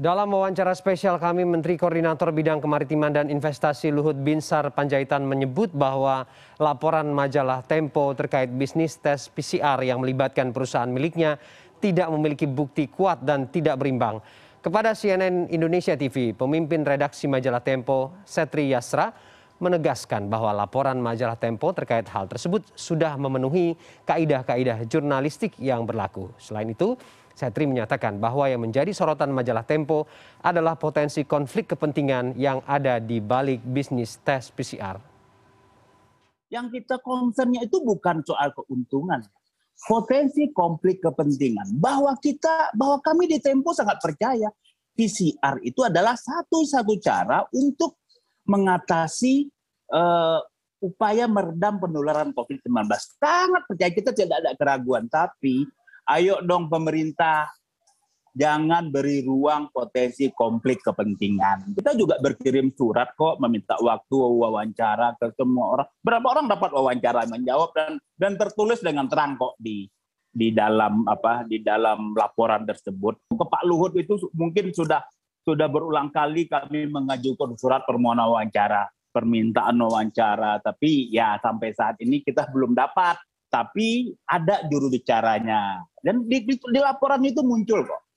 dalam wawancara spesial kami menteri koordinator bidang kemaritiman dan investasi luhut binsar panjaitan menyebut bahwa laporan majalah tempo terkait bisnis tes pcr yang melibatkan perusahaan miliknya tidak memiliki bukti kuat dan tidak berimbang. Kepada cnn indonesia tv pemimpin redaksi majalah tempo setri yasra menegaskan bahwa laporan majalah tempo terkait hal tersebut sudah memenuhi kaidah kaidah jurnalistik yang berlaku. Selain itu setri menyatakan bahwa yang menjadi sorotan majalah tempo adalah potensi konflik kepentingan yang ada di balik bisnis tes pcr yang kita concernnya itu bukan soal keuntungan. Potensi konflik kepentingan. Bahwa kita bahwa kami di Tempo sangat percaya PCR itu adalah satu-satu cara untuk mengatasi uh, upaya meredam penularan COVID-19. Sangat percaya. Kita tidak ada keraguan, tapi ayo dong pemerintah jangan beri ruang potensi konflik kepentingan. Kita juga berkirim surat kok meminta waktu wawancara ke semua orang. Berapa orang dapat wawancara menjawab dan dan tertulis dengan terang kok di di dalam apa di dalam laporan tersebut. Ke Pak Luhut itu mungkin sudah sudah berulang kali kami mengajukan surat permohonan wawancara, permintaan wawancara, tapi ya sampai saat ini kita belum dapat tapi ada juru bicaranya. Dan di, di, di laporan itu muncul kok